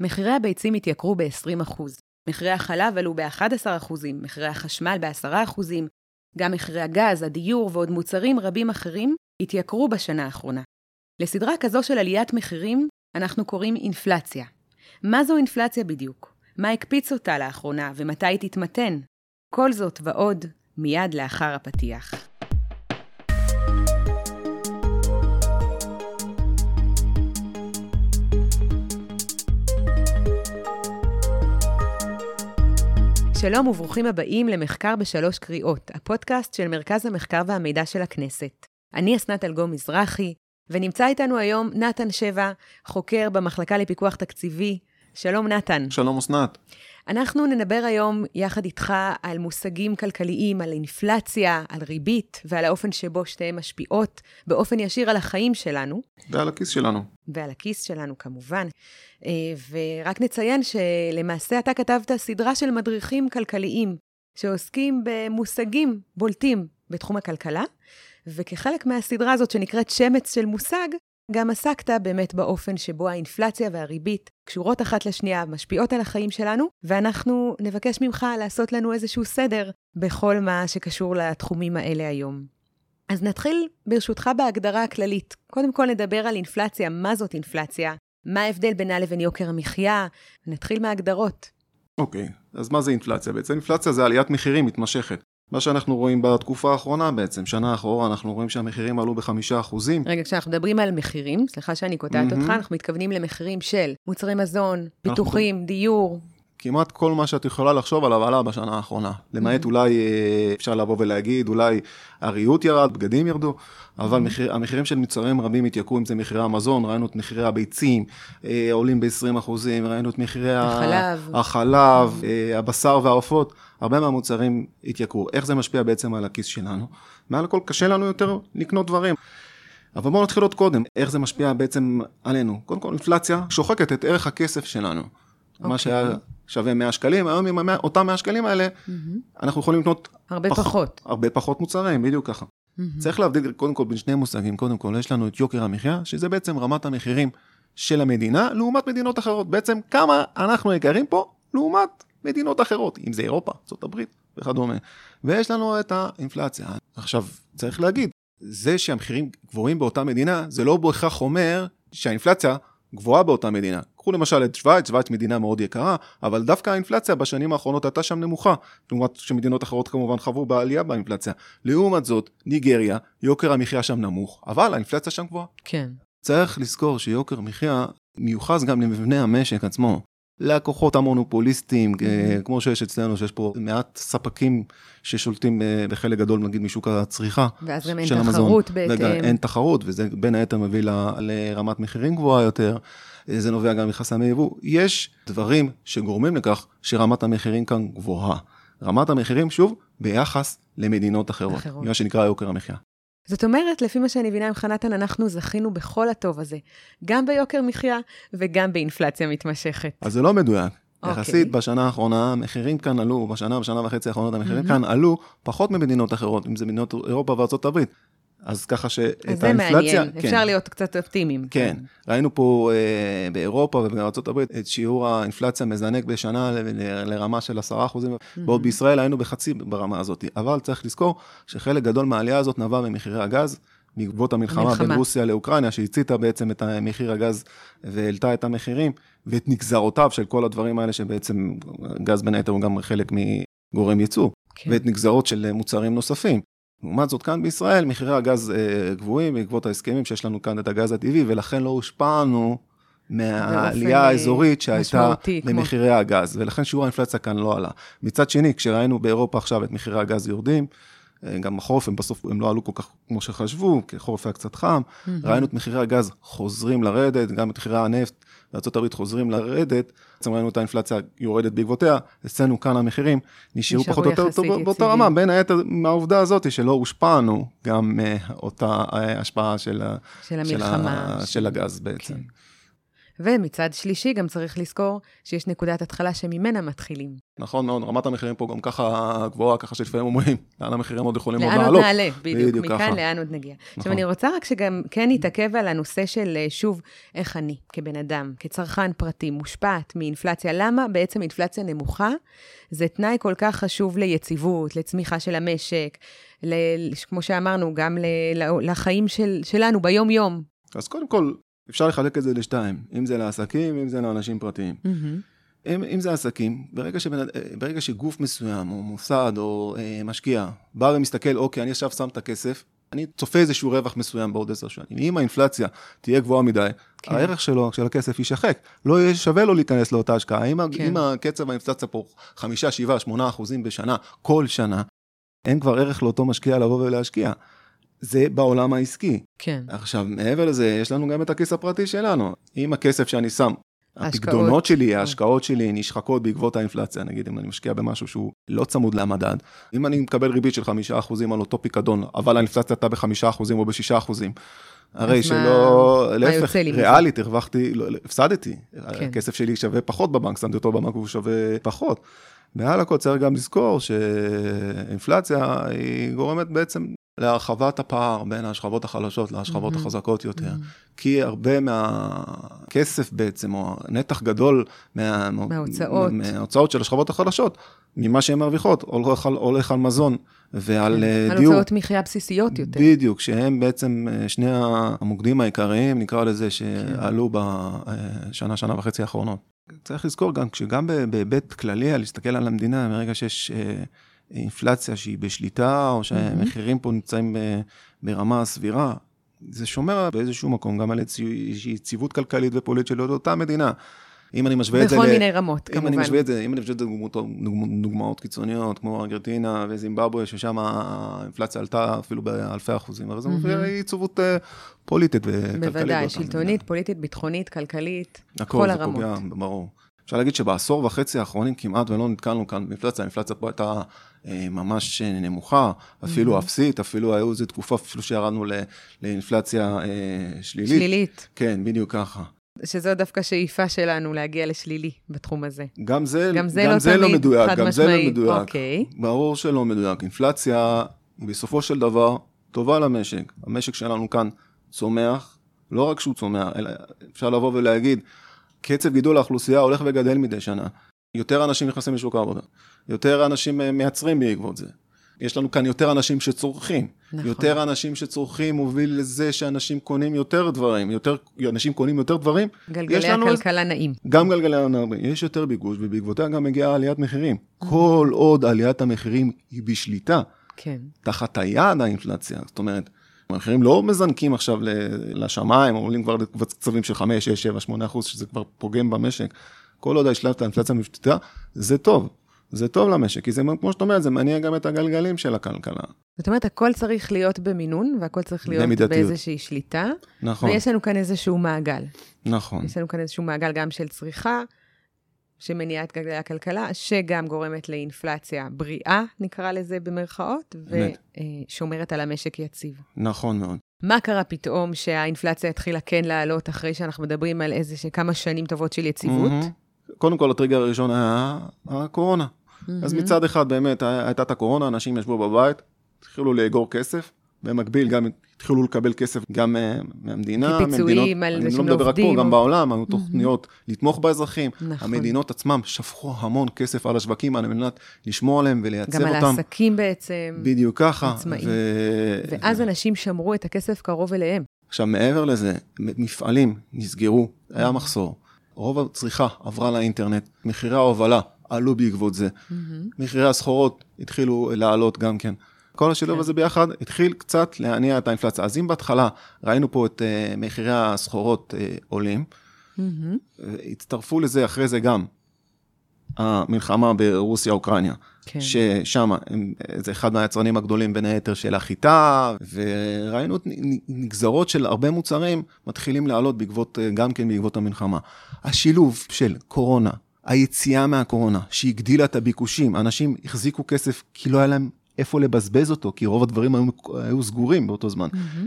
מחירי הביצים התייקרו ב-20%, מחירי החלב עלו ב-11%, מחירי החשמל ב-10%, גם מחירי הגז, הדיור ועוד מוצרים רבים אחרים התייקרו בשנה האחרונה. לסדרה כזו של עליית מחירים אנחנו קוראים אינפלציה. מה זו אינפלציה בדיוק? מה הקפיץ אותה לאחרונה ומתי היא תתמתן? כל זאת ועוד מיד לאחר הפתיח. שלום וברוכים הבאים למחקר בשלוש קריאות, הפודקאסט של מרכז המחקר והמידע של הכנסת. אני אסנת אלגו מזרחי, ונמצא איתנו היום נתן שבע, חוקר במחלקה לפיקוח תקציבי. שלום נתן. שלום אסנת. אנחנו נדבר היום יחד איתך על מושגים כלכליים, על אינפלציה, על ריבית ועל האופן שבו שתיהן משפיעות באופן ישיר על החיים שלנו. ועל הכיס שלנו. ועל הכיס שלנו כמובן. אה, ורק נציין שלמעשה אתה כתבת סדרה של מדריכים כלכליים שעוסקים במושגים בולטים בתחום הכלכלה, וכחלק מהסדרה הזאת שנקראת שמץ של מושג, גם עסקת באמת באופן שבו האינפלציה והריבית קשורות אחת לשנייה, משפיעות על החיים שלנו, ואנחנו נבקש ממך לעשות לנו איזשהו סדר בכל מה שקשור לתחומים האלה היום. אז נתחיל ברשותך בהגדרה הכללית. קודם כל נדבר על אינפלציה, מה זאת אינפלציה, מה ההבדל בינה לבין יוקר המחיה, נתחיל מההגדרות. אוקיי, okay, אז מה זה אינפלציה בעצם? אינפלציה זה עליית מחירים מתמשכת. מה שאנחנו רואים בתקופה האחרונה בעצם, שנה אחורה, אנחנו רואים שהמחירים עלו בחמישה אחוזים. רגע, כשאנחנו מדברים על מחירים, סליחה שאני קוטעת mm-hmm. אותך, אנחנו מתכוונים למחירים של מוצרי מזון, פיתוחים, אנחנו... דיור. כמעט כל מה שאת יכולה לחשוב עליו עלה בשנה האחרונה. למעט mm-hmm. אולי, אה, אפשר לבוא ולהגיד, אולי הריהוט ירד, בגדים ירדו, אבל mm-hmm. מחיר, המחירים של מוצרים רבים התייקרו, אם זה מחירי המזון, ראינו את מחירי הביצים אה, עולים ב-20 אחוזים, ראינו את מחירי החלב, החלב אה, הבשר והעופות, הרבה מהמוצרים התייקרו. איך זה משפיע בעצם על הכיס שלנו? מעל הכל קשה לנו יותר לקנות דברים. אבל בואו נתחיל עוד קודם, איך זה משפיע בעצם עלינו. קודם כל, אינפלציה שוחקת את ערך הכסף שלנו. Okay. מה אוקיי. שהיה שווה 100 שקלים, היום עם אותם 100 שקלים האלה, mm-hmm. אנחנו יכולים לקנות... הרבה פח, פחות. הרבה פחות מוצרים, בדיוק ככה. Mm-hmm. צריך להבדיל קודם כל בין שני מושגים, קודם כל יש לנו את יוקר המחיה, שזה בעצם רמת המחירים של המדינה לעומת מדינות אחרות. בעצם כמה אנחנו יקרים פה לעומת מדינות אחרות, אם זה אירופה, ארה"ב וכדומה. ויש לנו את האינפלציה. עכשיו, צריך להגיד, זה שהמחירים גבוהים באותה מדינה, זה לא בהכרח אומר שהאינפלציה גבוהה באותה מדינה. קחו למשל את שווייץ, שווייץ מדינה מאוד יקרה, אבל דווקא האינפלציה בשנים האחרונות הייתה שם נמוכה, לעומת שמדינות אחרות כמובן חוו בעלייה באינפלציה. לעומת זאת, ניגריה, יוקר המחיה שם נמוך, אבל האינפלציה שם גבוהה. כן. צריך לזכור שיוקר מחיה מיוחס גם למבנה המשק עצמו. לקוחות המונופוליסטים, mm-hmm. כמו שיש אצלנו, שיש פה מעט ספקים ששולטים אה, בחלק גדול, נגיד, משוק הצריכה ואז גם אין תחרות בהתאם. אין תחרות, וזה בין היתר מביא ל, לרמת מחירים גבוהה יותר. זה נובע גם מחסמי יבוא. יש דברים שגורמים לכך שרמת המחירים כאן גבוהה. רמת המחירים, שוב, ביחס למדינות אחרות, אחרות. מה שנקרא יוקר המחיה. זאת אומרת, לפי מה שאני מבינה ממך, נתן, אנחנו זכינו בכל הטוב הזה, גם ביוקר מחיה וגם באינפלציה מתמשכת. אז זה לא מדויק. Okay. אוקיי. יחסית בשנה האחרונה, המחירים כאן עלו, בשנה, בשנה וחצי האחרונות המחירים mm-hmm. כאן עלו פחות ממדינות אחרות, אם זה מדינות אירופה וארצות הברית. אז ככה שאת האינפלציה... אז זה מעניין, כן. אפשר להיות קצת אופטימיים. כן, כן. ראינו פה אה, באירופה ובארה"ב את שיעור האינפלציה מזנק בשנה ל, ל, לרמה של 10%, mm-hmm. בעוד בישראל היינו בחצי ברמה הזאת. אבל צריך לזכור שחלק גדול מהעלייה הזאת נבע ממחירי הגז, בעקבות המלחמה, המלחמה בין רוסיה לאוקראינה, שהציתה בעצם את מחיר הגז והעלתה את המחירים, ואת נגזרותיו של כל הדברים האלה, שבעצם גז בין היתר הוא גם חלק מגורם ייצוא, כן. ואת נגזרות של מוצרים נוספים. לעומת זאת כאן בישראל מחירי הגז אה, גבוהים בעקבות ההסכמים שיש לנו כאן את הגז הטבעי ולכן לא הושפענו מהעלייה האזורית שהייתה במחירי כמו... הגז ולכן שיעור האינפלציה כאן לא עלה. מצד שני כשראינו באירופה עכשיו את מחירי הגז יורדים, אה, גם החורף הם בסוף הם לא עלו כל כך כמו שחשבו כי החורף היה קצת חם, mm-hmm. ראינו את מחירי הגז חוזרים לרדת, גם את מחירי הנפט בארה"ב חוזרים לרדת, בעצם ראינו את האינפלציה יורדת בעקבותיה, אצלנו כאן המחירים נשארו פחות או יותר באותה רמה, בין היתר מהעובדה הזאת שלא הושפענו גם מאותה אה, השפעה של, של המלחמה, של, של הגז בעצם. כן. ומצד שלישי, גם צריך לזכור שיש נקודת התחלה שממנה מתחילים. נכון מאוד, רמת המחירים פה גם ככה גבוהה, ככה שלפעמים אומרים, לאן המחירים עוד יכולים עוד לאן עוד לעלות. נעלה, בדיוק, בדיוק מכאן ככה. לאן עוד נגיע. עכשיו, נכון. אני רוצה רק שגם כן נתעכב על הנושא של, אה, שוב, איך אני, כבן אדם, כצרכן פרטי, מושפעת מאינפלציה. למה בעצם אינפלציה נמוכה זה תנאי כל כך חשוב ליציבות, לצמיחה של המשק, ל, כמו שאמרנו, גם ל- לחיים של, שלנו ביום-יום. אז קודם כל, אפשר לחלק את זה לשתיים, אם זה לעסקים, אם זה לאנשים פרטיים. אם, אם זה עסקים, ברגע, אה, ברגע שגוף מסוים, או מוסד, או אה, משקיע, בא ומסתכל, אוקיי, אני עכשיו שם את הכסף, אני צופה איזשהו רווח מסוים בעוד עשר שנים. אם האינפלציה תהיה גבוהה מדי, כן. הערך שלו, של הכסף, יישחק. לא יהיה שווה לו להיכנס לאותה השקעה. אם, כן. אם הקצב האינפלציה פה חמישה, שבעה, שמונה אחוזים בשנה, כל שנה, אין כבר ערך לאותו משקיע לבוא ולהשקיע. זה בעולם העסקי. כן. עכשיו, מעבר לזה, יש לנו גם את הכיס הפרטי שלנו. אם הכסף שאני שם, ההשקעות. הפקדונות שלי, ההשקעות שלי נשחקות בעקבות האינפלציה, נגיד אם אני משקיע במשהו שהוא לא צמוד למדד, אם אני מקבל ריבית של חמישה אחוזים על אותו פיקדון, אבל האינפלציה הייתה בחמישה אחוזים או בשישה אחוזים, הרי אז שלא, מה- מה להפך, מזה? ריאלית, הרווחתי, לא, הפסדתי. כן. הכסף שלי שווה פחות בבנק, שמתי אותו בבנק והוא שווה פחות. מעל הכל צריך גם לזכור שאינפלציה היא גורמת בעצם להרחבת הפער בין השכבות החלשות לשכבות מהמם. החזקות יותר. כי הרבה מהכסף בעצם, או נתח גדול מה... מההוצאות. מההוצאות של השכבות החלשות, ממה שהן מרוויחות, הולך על, הולך על מזון ועל אה, כן. על דיור. הוצאות מחיה בסיסיות יותר. בדיוק, שהם בעצם אה, שני המוקדים העיקריים, נקרא לזה, שעלו בשנה, שנה וחצי האחרונות. צריך לזכור גם, שגם בהיבט כללי, להסתכל על המדינה, מרגע שיש אה, אינפלציה שהיא בשליטה, או שהמחירים פה נמצאים ב- ברמה סבירה, זה שומר באיזשהו מקום גם על איזושהי יציבות כלכלית ופוליטית של אותה מדינה. אם אני משווה את זה בכל. מיני רמות, אם כמובן. אני משווה את זה, אם אני משווה את זה לדוגמאות דוגמאות קיצוניות, כמו ארגנטינה וזימבבואה, ששם האינפלציה עלתה אפילו באלפי אחוזים, זה מהמם. מופיע יציבות אה, פוליטית וכלכלית. בוודאי, באותה שלטונית. פוליטית, ביטחונית, כלכלית, הכל כל זה הרמות. פוגע, ברור. אפשר להגיד שבעשור וחצי האחרונים כמעט ולא נתקלנו כאן באינפלציה, האינפלציה פה הייתה אה, ממש אה, נמוכה, אפילו אפסית, אפילו היו איזו תקופה, אפילו שירדנו לאינפלציה אה, שלילית. שלילית, כן, בדיוק ככה. שזו דווקא שאיפה שלנו להגיע לשלילי בתחום הזה. גם זה, גם זה לא לא תמיד מדויק, חד גם זה משמעי. לא מדויק. אוקיי. ברור שלא מדויק. אינפלציה בסופו של דבר טובה למשק. המשק שלנו כאן צומח, לא רק שהוא צומח, אלא אפשר לבוא ולהגיד, קצב גידול האוכלוסייה הולך וגדל מדי שנה. יותר אנשים נכנסים לשוק העבודה, יותר אנשים אה, מייצרים בעקבות זה. יש לנו כאן יותר אנשים שצורכים. נכון. יותר אנשים שצורכים מוביל לזה שאנשים קונים יותר דברים, יותר, אנשים קונים יותר דברים, גלגלי לנו הכלכלה נעים. גם גלגלי הנרבה, יש יותר ביקוש, ובעקבותיה גם מגיעה עליית מחירים. כל עוד עליית המחירים היא בשליטה, כן. תחת היעד האינפלציה, זאת אומרת, המחירים לא מזנקים עכשיו לשמיים, עולים כבר לקצבים של 5, 6, 7, 8 אחוז, שזה כבר פוגם במשק. כל עוד השלט האינפלציה בשליטה, זה טוב. זה טוב למשק, כי זה, כמו שאת אומרת, זה מניע גם את הגלגלים של הכלכלה. זאת אומרת, הכל צריך להיות במינון, והכל צריך להיות במידתיות. באיזושהי שליטה, נכון, ויש לנו כאן איזשהו מעגל. נכון. יש לנו כאן איזשהו מעגל גם של צריכה, שמניעה את גלגלי הכלכלה, שגם גורמת לאינפלציה בריאה, נקרא לזה במרכאות. ושומרת על המשק יציב. נכון מאוד. מה קרה פתאום שהאינפלציה התחילה כן לעלות אחרי שאנחנו מדברים על איזה כמה שנים טובות של יציבות? מהמם. קודם כל, הטריגר הראשון היה הקורונה. אז מהמם. מצד אחד באמת הייתה את הקורונה, אנשים ישבו בבית, התחילו לאגור כסף, במקביל גם התחילו לקבל כסף גם אה, מהמדינה, כפיצויים על זה אני שהם לא מדבר רק עובדים, פה, גם בעולם, היו תוכניות לתמוך באזרחים. נכון. המדינות עצמם שפכו המון כסף על השווקים על מנת לשמור עליהם ולייצר גם על אותם. העסקים בעצם, בדיוק ככה. עצמאים. ו- ואז אנשים שמרו את הכסף קרוב אליהם. עכשיו, מעבר לזה, מפעלים נסגרו, היה מחסור. רוב הצריכה עברה לאינטרנט, מחירי ההובלה עלו בעקבות זה. מחירי הסחורות התחילו לעלות גם כן. כל השילוב כן. הזה ביחד התחיל קצת להניע את האינפלציה. אז אם בהתחלה ראינו פה את uh, מחירי הסחורות uh, עולים, מהמם. הצטרפו לזה אחרי זה גם המלחמה ברוסיה-אוקראינה, כן. ששם זה אחד מהיצרנים הגדולים בין היתר של החיטה, וראינו את נגזרות של הרבה מוצרים מתחילים לעלות בעקבות, גם כן בעקבות המלחמה. השילוב של קורונה, היציאה מהקורונה, שהגדילה את הביקושים, אנשים החזיקו כסף כי לא היה להם איפה לבזבז אותו, כי רוב הדברים היו, היו סגורים באותו זמן. מהמם.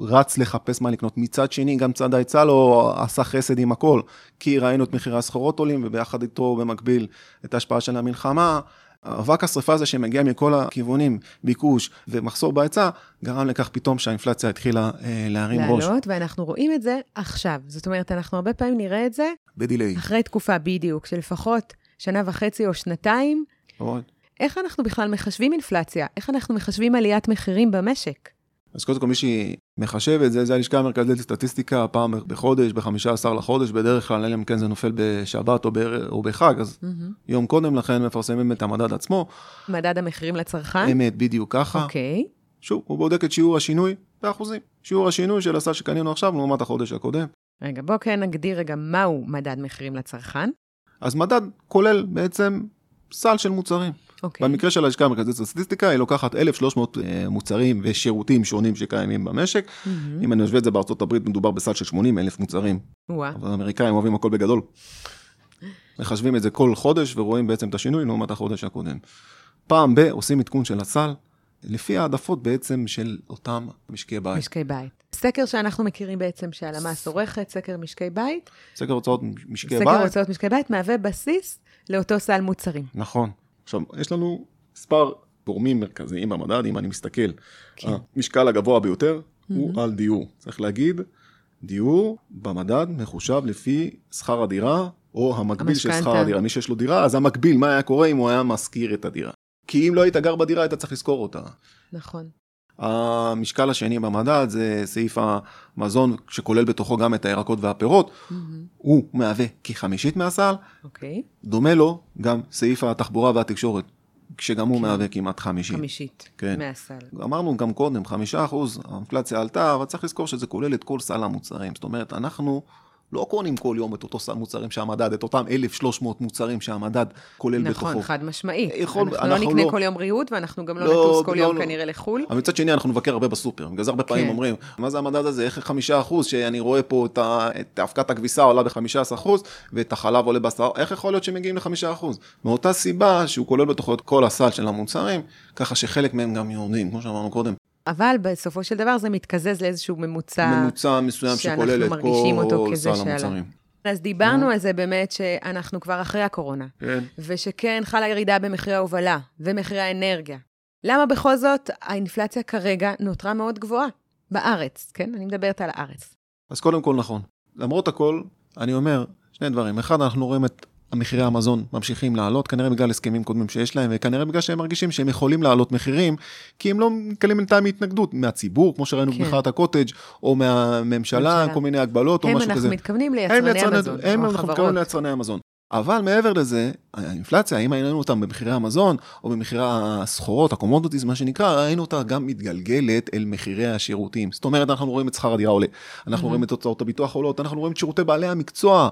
רץ לחפש מה לקנות. מצד שני, גם צד ההיצע לא עשה חסד עם הכל, כי ראינו את מחירי הסחורות עולים, וביחד איתו במקביל את ההשפעה של המלחמה. אבק השרפה הזה שמגיע מכל הכיוונים, ביקוש ומחסור בהיצע, גרם לכך פתאום שהאינפלציה התחילה אה, להרים ראש. לעלות, ואנחנו רואים את זה עכשיו. זאת אומרת, אנחנו הרבה פעמים נראה את זה בדיליי. אחרי תקופה בדיוק, של לפחות שנה וחצי או שנתיים. נכון. איך אנחנו בכלל מחשבים אינפלציה? איך אנחנו מחשבים עליית מחירים במשק? אז קודם כל מי שמחשב את זה, זה הלשכה המרכזית לסטטיסטיקה, פעם בחודש, ב-15 לחודש, בדרך כלל, אלא אם כן זה נופל בשבת או, בער, או בחג, אז יום קודם לכן מפרסמים את המדד עצמו. מדד המחירים לצרכן? אמת, בדיוק ככה. אוקיי. שוב, הוא בודק את שיעור השינוי באחוזים. שיעור השינוי של הסל שקנינו עכשיו לעומת החודש הקודם. רגע, בואו כן נגדיר רגע מהו מדד מחירים לצרכן. אז מדד כולל בעצם סל של מוצרים. אוקיי. במקרה של הלשכה המרכזית לסטטיסטיקה, היא לוקחת 1,300 אה, מוצרים ושירותים שונים שקיימים במשק. מהמם. אם אני משווה את זה בארצות הברית, מדובר בסל של 80 אלף מוצרים. וואה. אבל האמריקאים אוהבים הכל בגדול. מחשבים את זה כל חודש ורואים בעצם את השינוי לעומת החודש הקודם. פעם ב- עושים עדכון של הסל, לפי העדפות בעצם של אותם משקי בית. משקי בית. סקר שאנחנו מכירים בעצם שהלמ"ס עורכת, סקר משקי בית. סקר הוצאות משקי סקר בית, הוצאות משקי בית מהווה בסיס לאותו סל מוצרים. נכון. עכשיו, יש לנו מספר גורמים מרכזיים במדד, אם אני מסתכל. כן. המשקל הגבוה ביותר הוא על דיור. צריך להגיד, דיור במדד מחושב לפי שכר הדירה, או המקביל של. שכר הדירה. מי שיש לו דירה, אז המקביל, מה היה קורה אם הוא היה משכיר את הדירה. כי אם לא היית גר בדירה, היית צריך לשכור אותה. נכון. המשקל השני במדד זה סעיף המזון שכולל בתוכו גם את הירקות והפירות, מהמם. הוא מהווה כחמישית מהסל, אוקיי. דומה לו גם סעיף התחבורה והתקשורת, שגם הוא כן. מהווה כמעט חמישית. חמישית כן. מהסל. אמרנו גם קודם, חמישה אחוז, האינפלציה עלתה, אבל צריך לזכור שזה כולל את כל סל המוצרים. זאת אומרת, אנחנו לא קונים כל יום את אותו סל מוצרים שהמדד, את אותם 1,300 מוצרים שהמדד כולל נכון, בתוכו. חד משמעי. יכול- אנחנו לא אנחנו נקנה לא- כל יום ריהוט, ואנחנו גם לא לא, נטוס כל לא, יום לא. כנראה לחו"ל. אבל מצד שני אנחנו נבקר הרבה בסופר, בגלל זה הרבה פעמים כן. אומרים, מה זה המדד הזה, איך חמישה אחוז, שאני רואה פה את, ה, את אבקת הכביסה עולה בחמישה עשר אחוז, ואת החלב עולה בעשרה, איך יכול להיות שמגיעים לחמישה אחוז? מאותה סיבה שהוא כולל בתוכו את כל הסל של המוצרים, ככה שחלק מהם גם יורדים, כמו שאמרנו קודם, אבל בסופו של דבר זה מתקזז לאיזשהו ממוצע. ממוצע מסוים שכולל את כל סל. המוצרים. אז דיברנו על זה באמת שאנחנו כבר אחרי הקורונה, כן. ושכן חלה ירידה במחירי ההובלה ומחירי האנרגיה. למה בכל זאת האינפלציה כרגע נותרה מאוד גבוהה? בארץ, כן? אני מדברת על הארץ. אז קודם כל נכון. למרות הכל, אני אומר שני דברים. אחד, אנחנו רואים את המחירי המזון ממשיכים לעלות, כנראה בגלל הסכמים קודמים שיש להם, וכנראה בגלל שהם מרגישים שהם יכולים לעלות מחירים, כי הם לא נתקלים בינתיים מהתנגדות מהציבור, כמו שראינו כן. במחאת הקוטג', או מהממשלה, ממשלה. כל מיני הגבלות, או הם, משהו אנחנו כזה. מתכוונים ליצרני ליצרני- המזון, הם אנחנו. מתכוונים ליצרני המזון. אבל מעבר לזה, האינפלציה, אם ראינו אותה במחירי המזון, או במחירי הסחורות, ה commodities, מה שנקרא, ראינו אותה גם מתגלגלת אל מחירי השירותים. זאת אומרת, אנחנו רואים את שכר הדירה עולה, אנחנו רואים את הוצאות הביטוח עולות, אנחנו רואים את שירותי בעלי המקצוע.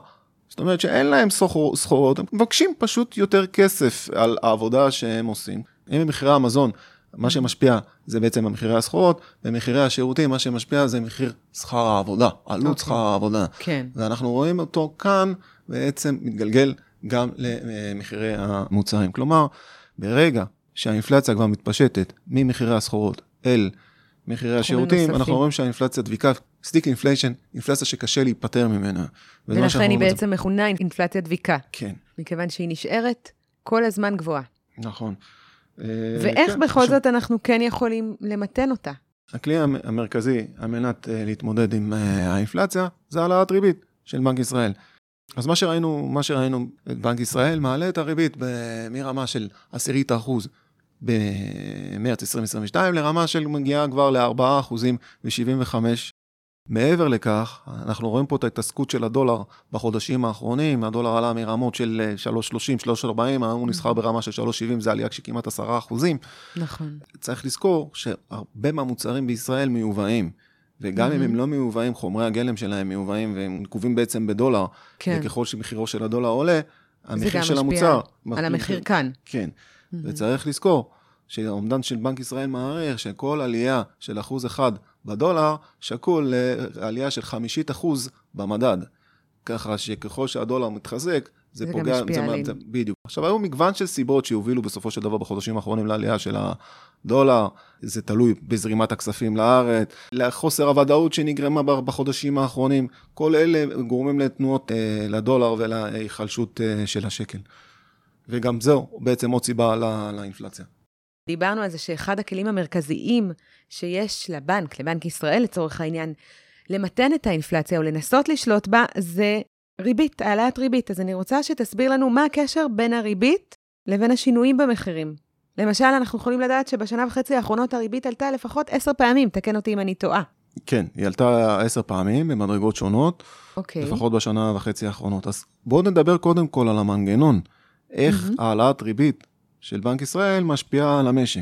זאת אומרת שאין להם סחור- סחורות, הם מבקשים פשוט יותר כסף על העבודה שהם עושים. אם במחירי המזון, מה שמשפיע זה בעצם המחירי הסחורות, במחירי השירותים, מה שמשפיע זה מחיר שכר העבודה, עלות אוקיי. שכר העבודה. כן. ואנחנו רואים אותו כאן בעצם מתגלגל גם למחירי המוצרים. כלומר, ברגע שהאינפלציה כבר מתפשטת ממחירי הסחורות אל מחירי השירותים, נוספים. אנחנו רואים שהאינפלציה דביקה, sticky inflation, אינפלציה שקשה להיפטר ממנה. ולכן היא. בעצם מכונה אינפלציה דביקה, כן, מכיוון שהיא נשארת כל הזמן גבוהה. נכון. אה, ואיך כן, בכל זאת אנחנו כן יכולים למתן אותה? הכלי המ- המרכזי על מנת אה, להתמודד עם אה, האינפלציה זה העלאת ריבית של בנק ישראל. אז מה שראינו, מה שראינו את בנק ישראל מעלה את הריבית מרמה של עשירית האחוז במרץ 2022 לרמה של מגיעה כבר ל-4 אחוזים ו-75. מעבר לכך, אנחנו רואים פה את ההתעסקות של הדולר בחודשים האחרונים, הדולר עלה מרמות של אה, 3.30, 3.40, היום הוא נסחר ברמה של 3.70, זה עלייה של כמעט 10 אחוזים. נכון. צריך לזכור שהרבה מהמוצרים בישראל מיובאים, וגם אם Mhm. הם לא מיובאים, חומרי הגלם שלהם מיובאים והם נקובים בעצם בדולר, כן. וככל שמחירו של הדולר עולה, המחיר גם של משפיע המוצר... על המחיר כאן. כן, Mhm. וצריך לזכור שהאומדן של בנק ישראל מעריך שכל עלייה של אחוז אחד בדולר שקול לעלייה של חמישית אחוז במדד. ככה שככל שהדולר מתחזק, זה, זה פוגע, גם משפיע עלינו. זה, בדיוק. עכשיו, היו מגוון של סיבות שהובילו בסופו של דבר בחודשים האחרונים לעלייה של הדולר, זה תלוי בזרימת הכספים לארץ, לחוסר הוודאות שנגרמה בחודשים האחרונים, כל אלה גורמים לתנועות אה, לדולר ולהיחלשות אה, של השקל. וגם זהו, בעצם עוד סיבה לא, לאינפלציה. דיברנו על זה שאחד הכלים המרכזיים שיש לבנק, לבנק ישראל לצורך העניין, למתן את האינפלציה או לנסות לשלוט בה, זה ריבית, העלאת ריבית. אז אני רוצה שתסביר לנו מה הקשר בין הריבית לבין השינויים במחירים. למשל, אנחנו יכולים לדעת שבשנה וחצי האחרונות הריבית עלתה לפחות עשר פעמים, תקן אותי אם אני טועה. כן, היא עלתה עשר פעמים במדרגות שונות, אוקיי. לפחות בשנה וחצי האחרונות. אז בואו נדבר קודם כל על המנגנון, איך מהמם. העלאת ריבית של בנק ישראל משפיעה על המשק.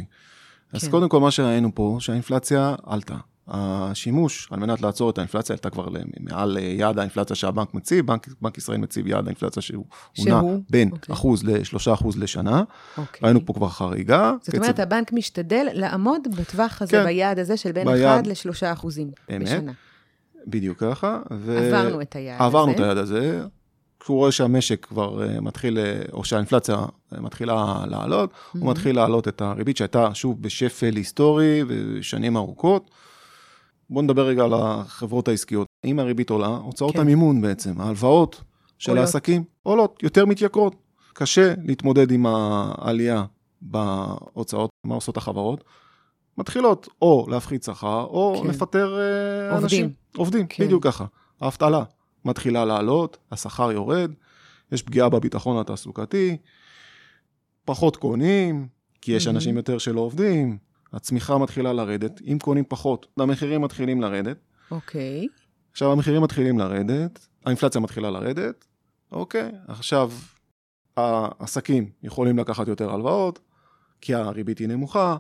אז כן. קודם כל מה שראינו פה, שהאינפלציה עלתה. השימוש על מנת לעצור את האינפלציה עלתה כבר מעל יעד האינפלציה שהבנק מציב, בנק, בנק ישראל מציב יעד האינפלציה שהוא שהוא? נע בין אוקיי. אחוז לשלושה אחוז לשנה. אוקיי. ראינו פה כבר חריגה. זאת אומרת, הבנק משתדל לעמוד בטווח הזה, כן. ביעד הזה של בין ביעד. 1 ל-3 אחוזים אמת. בשנה. בדיוק ככה. ו... עברנו את היעד עברנו הזה. את היעד הזה. כשהוא רואה שהמשק כבר אה, מתחיל, אה, או שהאינפלציה אה, מתחילה לעלות, הוא מהמם. מתחיל להעלות את הריבית שהייתה שוב בשפל היסטורי ושנים ארוכות. בואו נדבר רגע על החברות העסקיות. אם הריבית עולה, הוצאות כן. המימון בעצם, ההלוואות של עולות. העסקים עולות, יותר מתייקרות. קשה להתמודד עם העלייה בהוצאות, מה עושות החברות? מתחילות או להפחית שכר, או כן. לפטר עובדים. אנשים. עובדים, כן. בדיוק ככה. האבטלה מתחילה לעלות, השכר יורד, יש פגיעה בביטחון התעסוקתי, פחות קונים, כי יש. אנשים יותר שלא עובדים, הצמיחה מתחילה לרדת, אם קונים פחות, המחירים מתחילים לרדת. אוקיי. עכשיו המחירים מתחילים לרדת, האינפלציה מתחילה לרדת, אוקיי, עכשיו העסקים יכולים לקחת יותר הלוואות, כי הריבית היא נמוכה,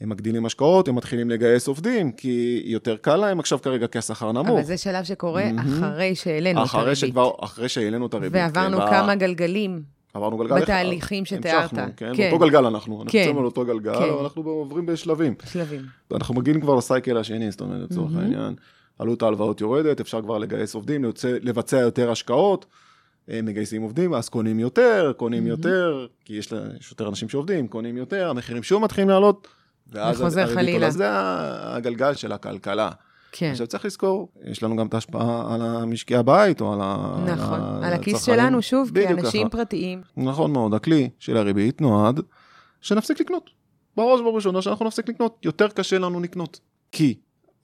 הם מגדילים השקעות, הם מתחילים לגייס עובדים, כי יותר קל להם עכשיו כרגע, כי השכר נמוך. אבל זה שלב שקורה מהמם. אחרי שהעלינו את הריבית. שכבר, אחרי שהעלינו את הריבית. ועברנו כן, כמה גלגלים עברנו גלגל אחד, בתהליכים שתיארת. המשכנו, כן, כן. באותו גלגל אנחנו, אנחנו כן. יוצאים על אותו גלגל, כן. אבל אנחנו עוברים בשלבים. שלבים. אנחנו מגיעים כבר לסייקל השני, זאת אומרת, לצורך מהמם. העניין, עלות ההלוואות יורדת, אפשר כבר לגייס עובדים, לבצע, לבצע יותר השקעות, מגייסים עובדים, אז קונים יותר, קונים מהמם. יותר, כי יש, יש יותר אנשים שעובדים, קונים יותר, המחירים שוב מתחילים לעלות, ואז הריבית. עולה. זה הגלגל של הכלכלה. כן. עכשיו צריך לזכור, יש לנו גם את ההשפעה על המשקי הבית, או על ה... נכון. ה- על הכיס. שלנו, שוב, כאנשים ככה. פרטיים. נכון מאוד, הכלי של הריבית נועד שנפסיק לקנות. בראש ובראשונה שאנחנו נפסיק לקנות, יותר קשה לנו לקנות. כי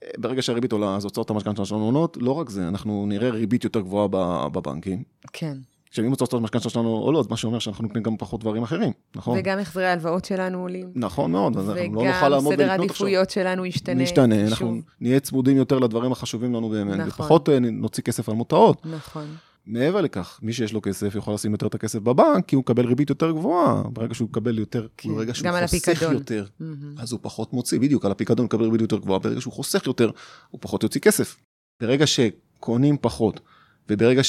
אה, ברגע שהריבית עולה, אז הוצאות המשכנתה שלנו עולות, לא רק זה, אנחנו נראה ריבית יותר גבוהה בבנקים. כן. עכשיו, אם הוצאות המשכנתה שלנו עולות, מה שאומר שאנחנו נותנים גם פחות דברים אחרים, נכון? וגם החזרי ההלוואות שלנו עולים. נכון מאוד, אז אנחנו לא נוכל וגם לעמוד סדר ולקנות עכשיו. העדיפויות שלנו ישתנה. נשתנה, אנחנו שוב. נהיה צמודים יותר לדברים החשובים לנו באמת, נכון. ופחות אה, נוציא כסף על מותרות. נכון. מעבר לכך, מי שיש לו כסף יכול לשים יותר את הכסף בבנק, כי הוא מקבל ריבית יותר גבוהה. ברגע שהוא מקבל יותר, כן, ברגע שהוא חוסך. יותר, מהמם. אז הוא פחות מוציא, בדיוק, על הפיקדון מקבל ריבית יותר גבוהה, ברגע שהוא חוסך יותר, הוא פחות יוציא כסף. ברגע שקונים פחות, וברגע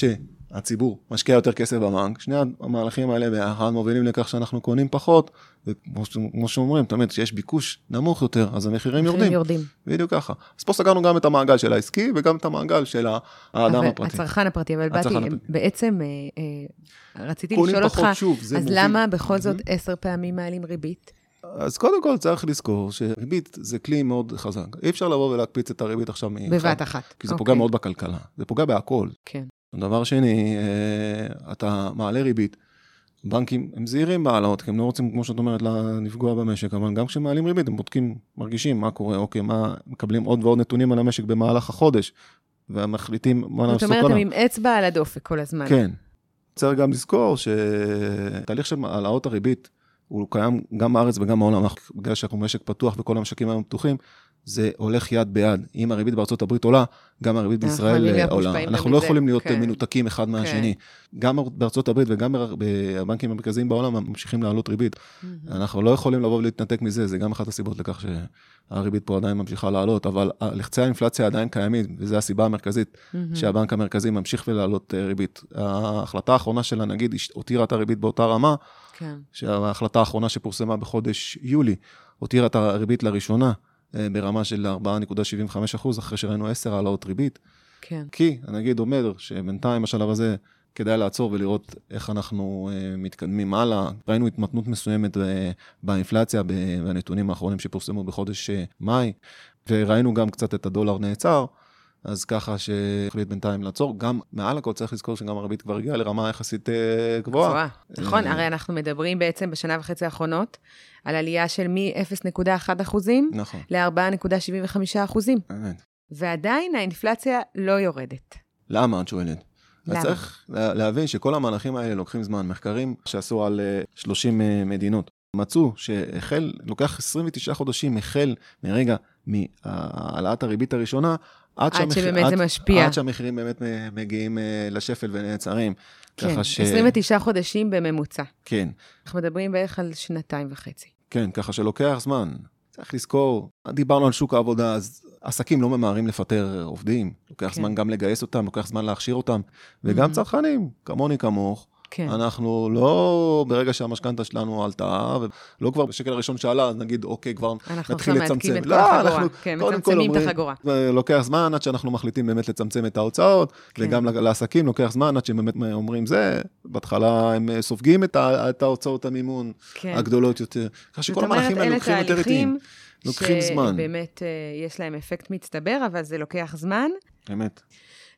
שהציבור משקיע יותר כסף בבנק, שני המהלכים האלה ביחד מובילים לכך שאנחנו קונים פחות, וכמו שאומרים, תמיד, כשיש ביקוש נמוך יותר, אז המחירים מחירים יורדים. יורדים. בדיוק ככה. אז פה סגרנו גם את המעגל של העסקי, וגם את המעגל של האדם אבל הפרטי. הצרכן הפרטי, אבל באתי. בעצם אה, אה, רציתי לשאול אותך, שוב, אז מוביל. למה בכל זאת. עשר פעמים מעלים ריבית? אז קודם כל צריך לזכור שריבית זה כלי מאוד חזק. אי אפשר לבוא ולהקפיץ את הריבית עכשיו מאחד, בבת אחת. כי זה אוקיי. פוגע מאוד בכלכלה, זה פוגע בהכל. כן. דבר שני, אה, אתה מעלה ריבית, בנקים הם זהירים בהעלאות, כי הם לא רוצים, כמו שאת אומרת, לפגוע במשק, אבל גם כשמעלים ריבית, הם בודקים, מרגישים מה קורה, אוקיי, מה, מקבלים עוד ועוד נתונים על המשק במהלך החודש, ומחליטים מה זאת לעשות אומרת, הלאה. הם עם אצבע על הדופק כל הזמן. כן. צריך גם לזכור שתהליך של העלאות הריבית, הוא קיים גם בארץ וגם בעולם, בגלל שאנחנו משק פתוח וכל המשקים היום פתוחים, זה הולך יד ביד. אם הריבית בארצות הברית עולה, גם הריבית בישראל עולה. אנחנו לא יכולים להיות כן. מנותקים אחד מהשני. גם בארצות הברית וגם בבנקים המרכזיים בעולם ממשיכים להעלות ריבית. אנחנו לא יכולים לבוא ולהתנתק מזה, זה גם אחת הסיבות לכך שהריבית פה עדיין ממשיכה לעלות, אבל לחצי האינפלציה עדיין קיימים, וזו הסיבה המרכזית. שהבנק המרכזי ממשיך ולהעלות אה, ריבית. ההחלטה האחרונה של הנגיד הותירה את הריבית באותה רמה, כן. שההחלטה האחרונה שפורסמה בחודש יולי, הותירה את הריבית לראשונה ברמה של 4.75 אחוז, אחרי שראינו 10 העלאות ריבית. כן. כי, הנגיד אומר שבינתיים בשלב הזה כדאי לעצור ולראות איך אנחנו uh, מתקדמים הלאה. ראינו התמתנות מסוימת uh, באינפלציה בנתונים האחרונים שפורסמו בחודש מאי, וראינו גם קצת את הדולר נעצר. אז ככה שהחליט בינתיים לעצור. גם מעל הכל צריך לזכור שגם הריבית כבר הגיעה לרמה יחסית אה, גבוהה. גבוהה, נכון, הרי אנחנו מדברים בעצם בשנה וחצי האחרונות על עלייה של מ-0.1 אחוזים נכון. ל-4.75 אחוזים. באמת. ועדיין האינפלציה לא יורדת. למה, את שואלת? למה? אז צריך להבין שכל המהלכים האלה לוקחים זמן. מחקרים שעשו על 30 אה, מדינות מצאו שהחל, לוקח 29 חודשים החל מרגע מהעלאת הריבית הראשונה, עד, עד שהמח... שבאמת עד, זה משפיע. עד שהמחירים באמת מגיעים אה, לשפל ונעצרים. כן, ש... 29 חודשים בממוצע. כן. אנחנו מדברים בערך על שנתיים וחצי. כן, ככה שלוקח זמן. צריך לזכור, דיברנו על שוק העבודה, אז עסקים לא ממהרים לפטר עובדים. לוקח כן. זמן גם לגייס אותם, לוקח זמן להכשיר אותם, וגם mm-hmm. צרכנים, כמוני כמוך. כן. אנחנו לא, ברגע שהמשכנתה שלנו עלתה, ולא כבר בשקל הראשון שעלה, אז נגיד, אוקיי, כבר נתחיל לצמצם. אנחנו עכשיו את לא, כל החגורה, כן, מצמצמים את החגורה. לוקח זמן עד שאנחנו מחליטים באמת לצמצם את ההוצאות, כן. וגם לעסקים לוקח זמן עד שהם באמת אומרים זה, בהתחלה הם סופגים את, את ההוצאות המימון כן. הגדולות יותר. ככה שכל המהלכים האלה לוקחים יותר איטיים. לוקחים זמן. שבאמת אה, יש להם אפקט מצטבר, אבל זה לוקח זמן. אמת.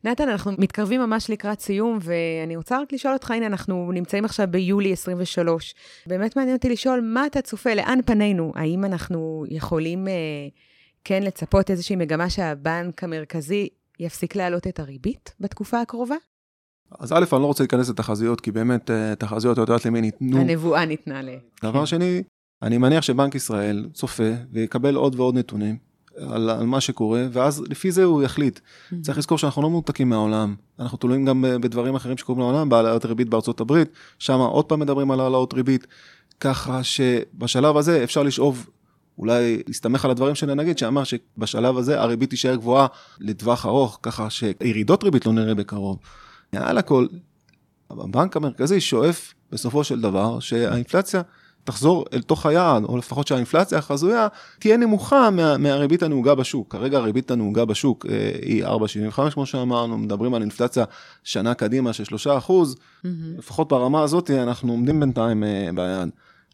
נתן, אנחנו מתקרבים ממש לקראת סיום, ואני רוצה רק לשאול אותך, הנה, אנחנו נמצאים עכשיו ביולי 23. באמת מעניין אותי לשאול, מה אתה צופה, לאן פנינו? האם אנחנו יכולים אה, כן לצפות איזושהי מגמה שהבנק המרכזי יפסיק להעלות את הריבית בתקופה הקרובה? אז א', אני לא רוצה להיכנס לתחזיות, כי באמת אה, תחזיות, את יודעת למי ניתנו. הנבואה ניתנה ל... דבר כן. שני, אני מניח שבנק ישראל צופה ויקבל עוד ועוד נתונים, על, על מה שקורה, ואז לפי זה הוא יחליט. Mm-hmm. צריך לזכור שאנחנו לא מנותקים מהעולם, אנחנו תלויים גם בדברים אחרים שקורים לעולם, בהעלאות ריבית בארצות הברית, שם עוד פעם מדברים על העלאות ריבית, ככה שבשלב הזה אפשר לשאוב, אולי להסתמך על הדברים של הנגיד, שאמר שבשלב הזה הריבית תישאר גבוהה לטווח ארוך, ככה שירידות ריבית לא נראה בקרוב. מעל הכל, הבנק המרכזי שואף בסופו של דבר שהאינפלציה תחזור אל תוך היעד, או לפחות שהאינפלציה החזויה תהיה נמוכה מה, מהריבית הנהוגה בשוק. כרגע הריבית הנהוגה בשוק אה, היא 4.75 כמו שאמרנו, מדברים על אינפלציה שנה קדימה של 3 אחוז, mm-hmm. לפחות ברמה הזאת אנחנו עומדים בינתיים אה, ביעד.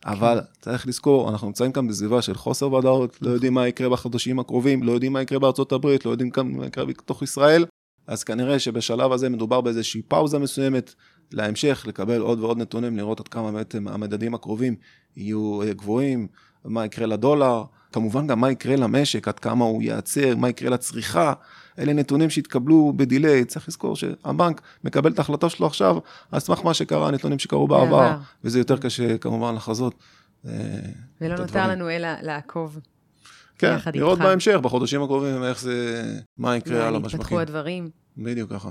אבל צריך לזכור, אנחנו נמצאים כאן בסביבה של חוסר ודאות, לא יודעים מה יקרה בחודשים הקרובים, לא יודעים מה יקרה בארצות הברית, לא יודעים מה יקרה בתוך ישראל, אז כנראה שבשלב הזה מדובר באיזושהי פאוזה מסוימת להמשך, לקבל עוד ועוד נתונים, לראות עד כמה בעצם המדדים הקרובים יהיו אה, גבוהים, מה יקרה לדולר, כמובן גם מה יקרה למשק, עד כמה הוא ייעצר, מה יקרה לצריכה, אלה נתונים שהתקבלו בדיליי, צריך לזכור שהבנק מקבל את ההחלטה שלו עכשיו, על סמך מה שקרה, הנתונים שקרו בעבר, וזה יותר קשה כמובן לחזות. אה, ולא נותר לנו אלא לעקוב. כן, לראות בהמשך, בחודשים הקרובים, איך זה, מה יקרה על המשווקים. יתפתחו הדברים. בדיוק ככה.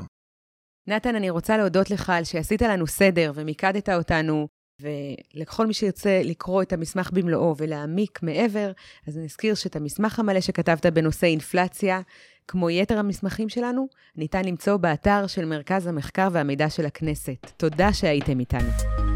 נתן, אני רוצה להודות לך על שעשית לנו סדר ומיקדת אותנו, ולכל מי שירצה לקרוא את המסמך במלואו ולהעמיק מעבר, אז נזכיר שאת המסמך המלא שכתבת בנושא אינפלציה, כמו יתר המסמכים שלנו, ניתן למצוא באתר של מרכז המחקר והמידע של הכנסת. תודה שהייתם איתנו.